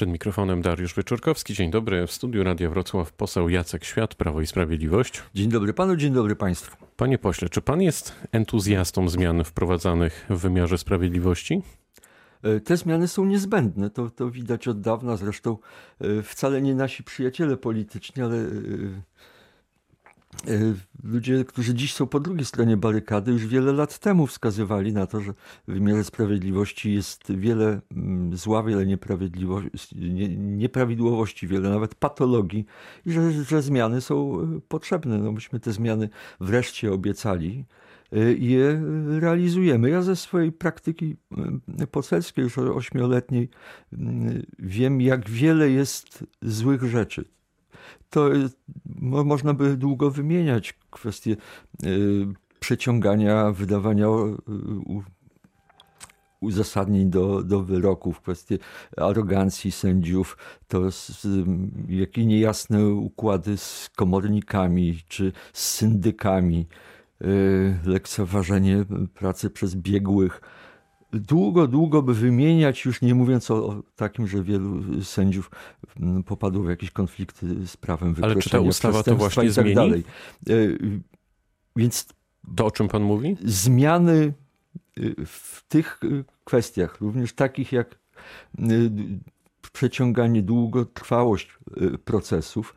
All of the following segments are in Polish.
Przed mikrofonem Dariusz Wyczorkowski. Dzień dobry. W studiu Radia Wrocław poseł Jacek Świat, Prawo i Sprawiedliwość. Dzień dobry panu, dzień dobry państwu. Panie pośle, czy pan jest entuzjastą zmian wprowadzanych w wymiarze sprawiedliwości? E, te zmiany są niezbędne, to, to widać od dawna. Zresztą e, wcale nie nasi przyjaciele polityczni, ale e, ludzie, którzy dziś są po drugiej stronie barykady, już wiele lat temu wskazywali na to, że w wymiarze sprawiedliwości jest wiele mm, zła, wiele nieprawidłowości, wiele nawet patologii i że, że zmiany są potrzebne. No myśmy te zmiany wreszcie obiecali i je realizujemy. Ja ze swojej praktyki poselskiej, już ośmioletniej, wiem, jak wiele jest złych rzeczy. To można by długo wymieniać kwestie e, przeciągania, wydawania uzasadnień do, do wyroków, kwestie arogancji sędziów, to jakie niejasne układy z komornikami czy z syndykami. Y, lekceważenie pracy przez biegłych. Długo, długo by wymieniać, już nie mówiąc o, o takim, że wielu sędziów mm, popadło w jakieś konflikty z prawem Ale czy ta ustawa to właśnie tak zmieni? Dalej. Y, więc to, o czym pan mówi? Zmiany y, w tych kwestiach, również takich jak przeciąganie, długotrwałość procesów,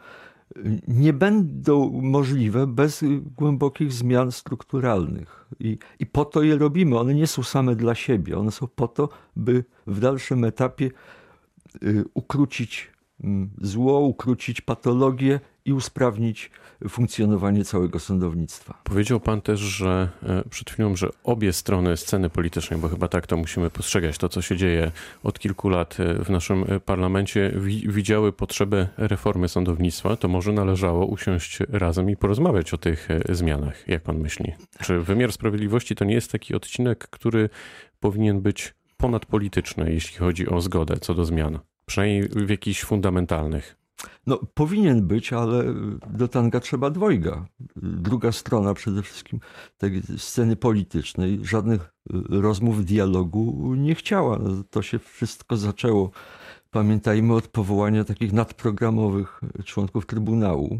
nie będą możliwe bez głębokich zmian strukturalnych. I, I po to je robimy. One nie są same dla siebie, one są po to, by w dalszym etapie y, ukrócić mm, zło, ukrócić patologię i usprawnić funkcjonowanie całego sądownictwa. Powiedział pan też, że e, przed chwilą, że obie strony sceny politycznej, bo chyba tak to musimy postrzegać, to co się dzieje od kilku lat e, w naszym e, parlamencie, widziały potrzebę reformy sądownictwa, to może należało usiąść razem i porozmawiać o tych zmianach. Jak pan myśli? Czy wymiar sprawiedliwości to nie jest taki odcinek, który powinien być ponadpolityczny, jeśli chodzi o zgodę co do zmian? Przynajmniej w jakichś fundamentalnych. No, powinien być, ale do tanga trzeba dwojga. Druga strona przede wszystkim tej sceny politycznej żadnych rozmów, dialogu nie chciała. No, to się wszystko zaczęło, pamiętajmy, od powołania takich nadprogramowych członków Trybunału,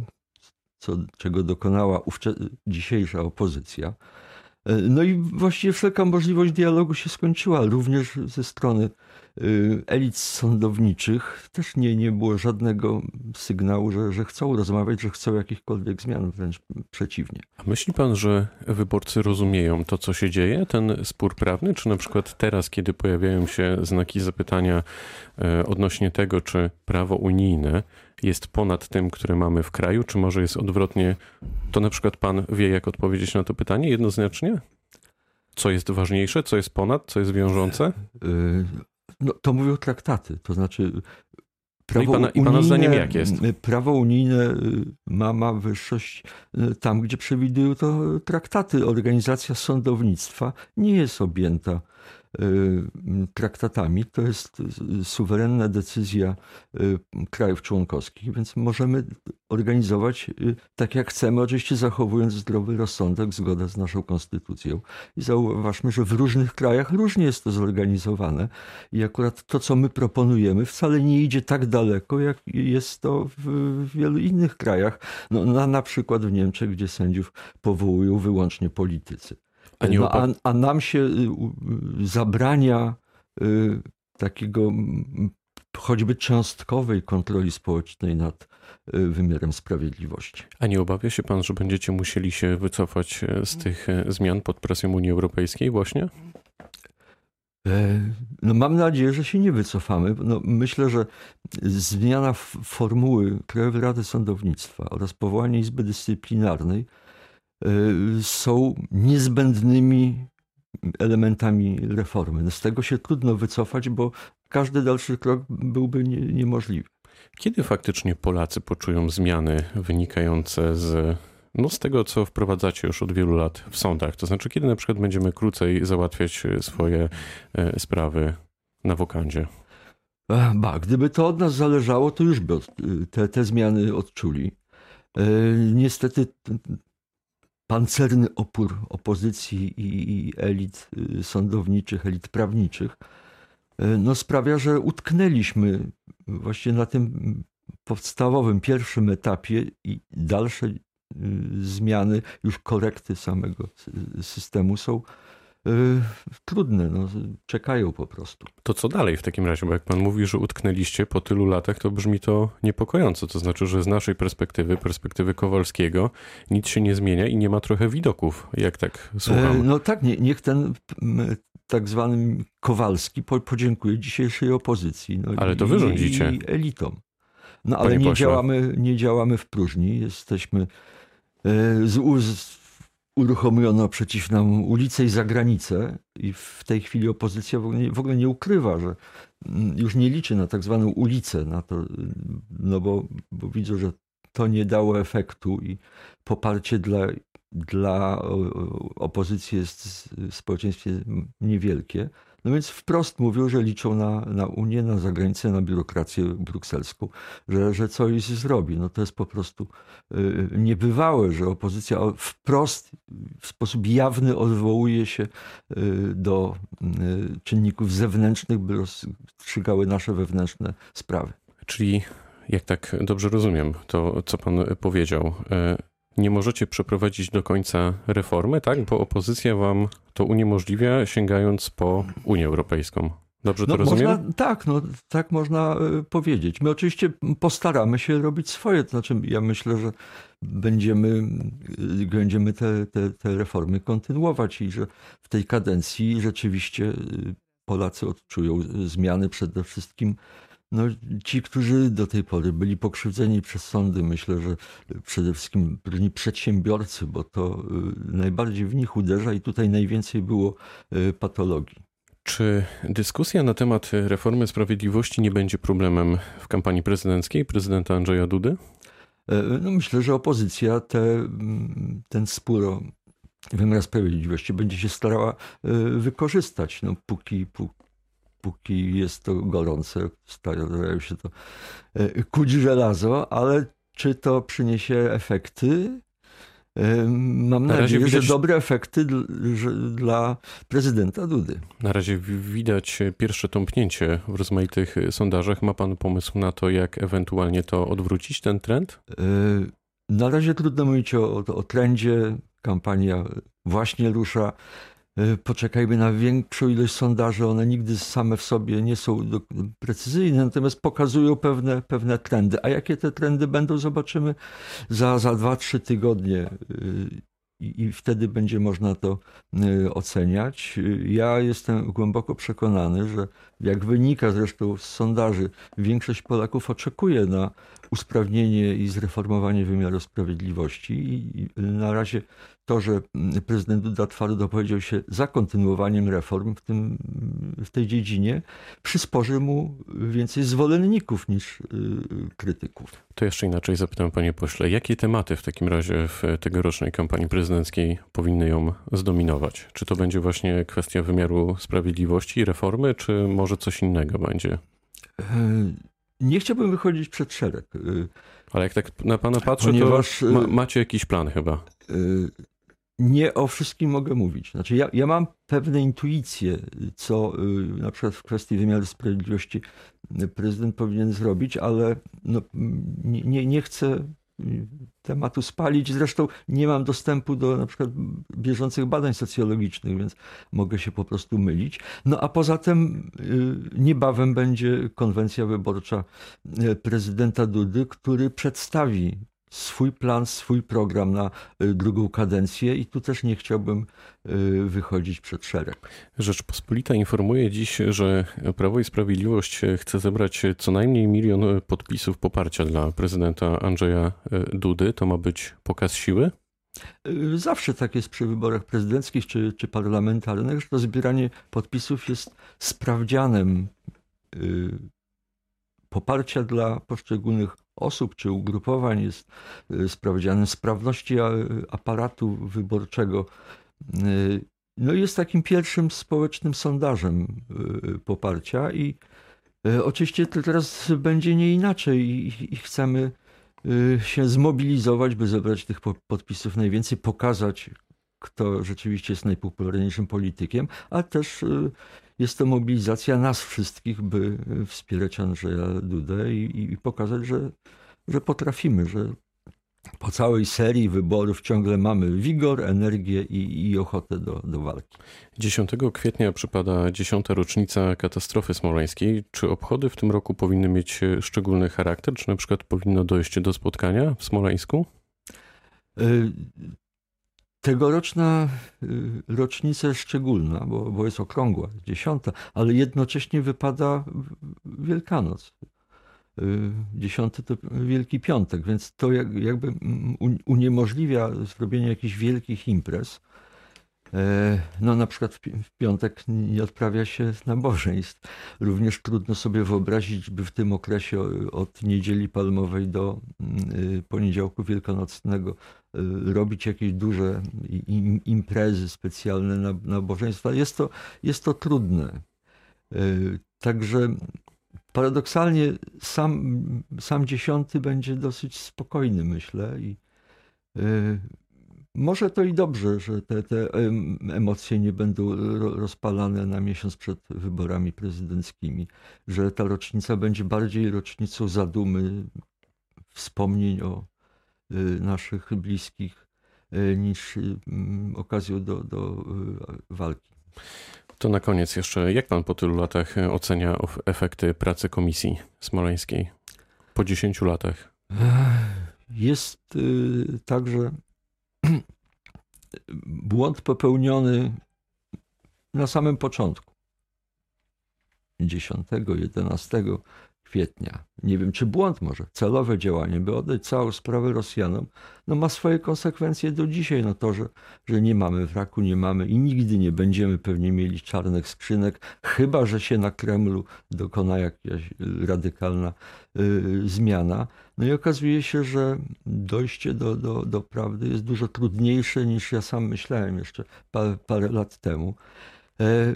co, czego dokonała dzisiejsza opozycja. No i właściwie wszelka możliwość dialogu się skończyła, również ze strony Y, elit sądowniczych też nie, nie było żadnego sygnału, że, że chcą rozmawiać, że chcą jakichkolwiek zmian, wręcz przeciwnie. A myśli pan, że wyborcy rozumieją to, co się dzieje, ten spór prawny? Czy na przykład teraz, kiedy pojawiają się znaki zapytania e, odnośnie tego, czy prawo unijne jest ponad tym, które mamy w kraju, czy może jest odwrotnie, to na przykład pan wie, jak odpowiedzieć na to pytanie jednoznacznie? Co jest ważniejsze, co jest ponad, co jest wiążące? Y, no, to mówią traktaty, to znaczy Prawo no i, pana, unijne, i pana zdaniem jak jest? Prawo unijne y, ma, ma wyższość y, tam, gdzie przewidują to traktaty. Organizacja sądownictwa nie jest objęta Y, traktatami. To jest suwerenna decyzja y, krajów członkowskich, więc możemy organizować y, tak jak chcemy, oczywiście zachowując zdrowy rozsądek, zgodę z naszą konstytucją. I zauważmy, że w różnych krajach różnie jest to zorganizowane i akurat to, co my proponujemy, wcale nie idzie tak daleko, jak jest to w wielu innych krajach. No, na, na przykład w Niemczech, gdzie sędziów powołują wyłącznie politycy. A, no, a, a nam się y, zabrania y, takiego choćby cząstkowej kontroli społecznej nad y, wymiarem sprawiedliwości. A nie obawia się pan, że będziecie musieli się wycofać e, z tych e, zmian pod presją Unii Europejskiej właśnie? E, no mam nadzieję, że się nie wycofamy. No myślę, że zmiana formuły Krajowej Rady Sądownictwa oraz powołanie Izby Dyscyplinarnej są niezbędnymi elementami reformy. No, z tego się trudno wycofać, bo każdy dalszy krok byłby nie, niemożliwy. Kiedy faktycznie Polacy poczują zmiany wynikające z, no, z tego, co wprowadzacie już od wielu lat w sądach? To znaczy, kiedy na przykład będziemy krócej załatwiać swoje e, sprawy na wokandzie? Ba, gdyby to od nas zależało, to już by te, te zmiany odczuli. Niestety pancerny opór opozycji i elit y, sądowniczych, elit prawniczych no sprawia, że utknęliśmy właśnie na tym podstawowym, pierwszym etapie i dalsze y, zmiany, już korekty samego systemu są y, trudne, no, czekają po prostu. To co dalej w takim razie? Bo jak pan mówi, że utknęliście po tylu latach, to brzmi to niepokojąco. To znaczy, że z naszej perspektywy, perspektywy Kowalskiego, nic się nie zmienia i nie ma trochę widoków, jak tak słucham. E, no tak, nie, niech ten tak zwany Kowalski podziękuje dzisiejszej opozycji. No, Ale to wy rządzicie. I elitom. No ale nie działamy, nie działamy w próżni. Jesteśmy e, z, z, uruchomiono przeciw nam ulicę i zagranicę i w tej chwili opozycja w ogóle, nie, w ogóle nie ukrywa, że mm, już nie liczy na tak zwaną ulicę, na to, no bo, bo że to nie dało efektu i poparcie dla, dla opozycji jest w społeczeństwie niewielkie. No więc wprost mówią, że liczą na, na Unię, na zagranicę, na biurokrację brukselską, że, że coś zrobi. No to jest po prostu y, niebywałe, że opozycja wprost, w sposób jawny odwołuje się y, do y, czynników zewnętrznych, by rozstrzygały nasze wewnętrzne sprawy. Czyli, jak tak dobrze rozumiem, to co pan powiedział, nie możecie przeprowadzić do końca reformy, tak? Bo opozycja wam to uniemożliwia, sięgając po Unię Europejską. Dobrze no, to rozumiem? Można, tak, no, tak można e, powiedzieć. My oczywiście postaramy się robić swoje. To znaczy, ja myślę, że będziemy, e, będziemy te, te, te reformy kontynuować i że w tej kadencji rzeczywiście e, Polacy odczują zmiany przede wszystkim no, ci, którzy do tej pory byli pokrzywdzeni przez sądy, myślę, że przede wszystkim przedsiębiorcy, bo to y, najbardziej w nich uderza i tutaj najwięcej było y, patologii. Czy dyskusja na temat reformy sprawiedliwości nie będzie problemem w kampanii prezydenckiej prezydenta Andrzeja Dudy? E, no myślę, że opozycja te, mm, ten spór o wymiar sprawiedliwości będzie się starała y, wykorzystać. No, póki, póki póki jest to gorące, starają się to e, kuć żelazo, ale czy to przyniesie efekty? E, mam na nadzieję, widać, że dobre efekty dla prezydenta Dudy. Na razie widać pierwsze tąpnięcie w rozmaitych sondażach. Ma pan pomysł na to, jak ewentualnie to odwrócić, ten trend? E, na razie trudno mówić o, o trendzie. Kampania właśnie rusza. Y, poczekajmy na większą ilość sondaży. One nigdy same w sobie nie są precyzyjne, natomiast pokazują pewne, pewne trendy. A jakie te trendy będą, zobaczymy za, za 2-3 tygodnie. Y, I, wtedy będzie można to y, oceniać. Ja jestem głęboko przekonany, że jak wynika zresztą z sondaży, większość Polaków oczekuje na usprawnienie i zreformowanie wymiaru sprawiedliwości. I na razie to, że prezydent Duda twardo powiedział się za kontynuowaniem reform w, tym, w tej dziedzinie, przysporzy mu więcej zwolenników niż y, krytyków. To jeszcze inaczej zapytam, panie pośle, jakie tematy w takim razie w tegorocznej kampanii prezydenckiej powinny ją zdominować? Czy to będzie właśnie kwestia wymiaru sprawiedliwości, reformy, czy może coś innego będzie? E, nie chciałbym wychodzić przed szereg. E, Ale jak tak na pana patrzę, Ponieważ, to ma, macie jakiś plan chyba. E, nie o wszystkim mogę mówić. Znaczy ja, ja mam pewne intuicje, co na przykład w kwestii wymiaru sprawiedliwości prezydent powinien zrobić, ale no, nie, nie chcę tematu spalić. Zresztą nie mam dostępu do na przykład bieżących badań socjologicznych, więc mogę się po prostu mylić. No a poza tym y, niebawem będzie konwencja wyborcza y, prezydenta Dudy, który przedstawi swój plan, swój program na y, drugą kadencję i tu też nie chciałbym y, wychodzić przed szereg. Rzeczpospolita informuje dziś, że Prawo i Sprawiedliwość chce zebrać co najmniej milion podpisów poparcia dla prezydenta Andrzeja y, Dudy. To ma być pokaz siły? Zawsze tak jest przy wyborach prezydenckich czy, czy parlamentarnych, że to zbieranie podpisów jest sprawdzianem poparcia dla poszczególnych osób czy ugrupowań jest y, sprawdzianem sprawności aparatu wyborczego. Y, no jest takim pierwszym społecznym sondażem y, poparcia i oczywiście to teraz będzie nie inaczej i chcemy się zmobilizować, by zebrać tych podpisów najwięcej, pokazać, kto rzeczywiście jest najpopularniejszym politykiem, a też jest to mobilizacja nas wszystkich, by wspierać Andrzeja Dudę i, i pokazać, że, że potrafimy, że po całej serii wyborów ciągle mamy wigor, energię i, i ochotę do, do walki. 10 kwietnia przypada dziesiąta rocznica katastrofy smoleńskiej. Czy obchody w tym roku powinny mieć szczególny charakter? Czy na przykład powinno dojść do spotkania w Smoleńsku? Tegoroczna y, rocznica jest szczególna, bo, bo jest okrągła, dziesiąta, ale jednocześnie wypada Wielkanoc. Y, dziesiąty to Wielki Piątek, więc to jakby uniemożliwia zrobienie jakichś wielkich imprez. E, no na przykład w piątek nie odprawia się nabożeństw. Również trudno sobie wyobrazić, by w tym okresie od niedzieli palmowej do y, poniedziałku wielkanocnego y, robić jakieś duże imprezy specjalne nabożeństwa. Jest to, jest to trudne. Także paradoksalnie sam, sam dziesiąty będzie dosyć spokojny, myślę. I, y, może to i dobrze, że te, te emocje nie będą rozpalane na miesiąc przed wyborami prezydenckimi, że ta rocznica będzie bardziej rocznicą zadumy, wspomnień o y, naszych bliskich, y, niż okazją do, do walki. To na koniec jeszcze, jak pan po tylu latach ocenia efekty pracy komisji smoleńskiej? Po 10 latach. Jest y, także błąd popełniony na samym początku. 10, 11 kwietnia. Nie wiem, czy błąd może, celowe działanie, by oddać całą sprawę Rosjanom, no ma swoje konsekwencje do dzisiaj. No to, że, że nie mamy wraku, nie mamy i nigdy nie będziemy pewnie mieli czarnych skrzynek, chyba, że się na Kremlu dokona jakaś radykalna y, zmiana. No i okazuje się, że dojście do, do, do prawdy jest dużo trudniejsze niż ja sam myślałem jeszcze parę, parę lat temu. E,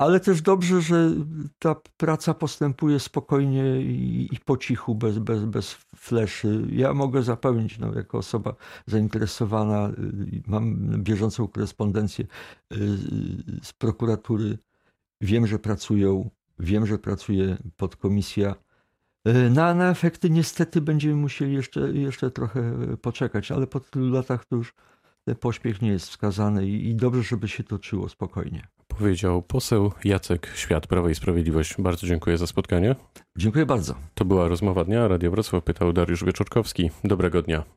ale też dobrze, że ta praca postępuje spokojnie i, i po cichu, bez, bez, bez fleszy. Ja mogę zapewnić, no, jako osoba zainteresowana, y, mam bieżącą korespondencję y, z prokuratury. Wiem, że pracują, wiem, że pracuje podkomisja. Y, na, na efekty niestety będziemy musieli jeszcze, jeszcze trochę poczekać, ale po tylu latach to już ten pośpiech nie jest wskazany i, i dobrze, żeby się toczyło spokojnie powiedział poseł Jacek Świat, Prawo i Sprawiedliwość. Bardzo dziękuję za spotkanie. Dziękuję bardzo. To była rozmowa dnia. Radio Wrocław pytał Dariusz Wieczorkowski. Dobrego dnia.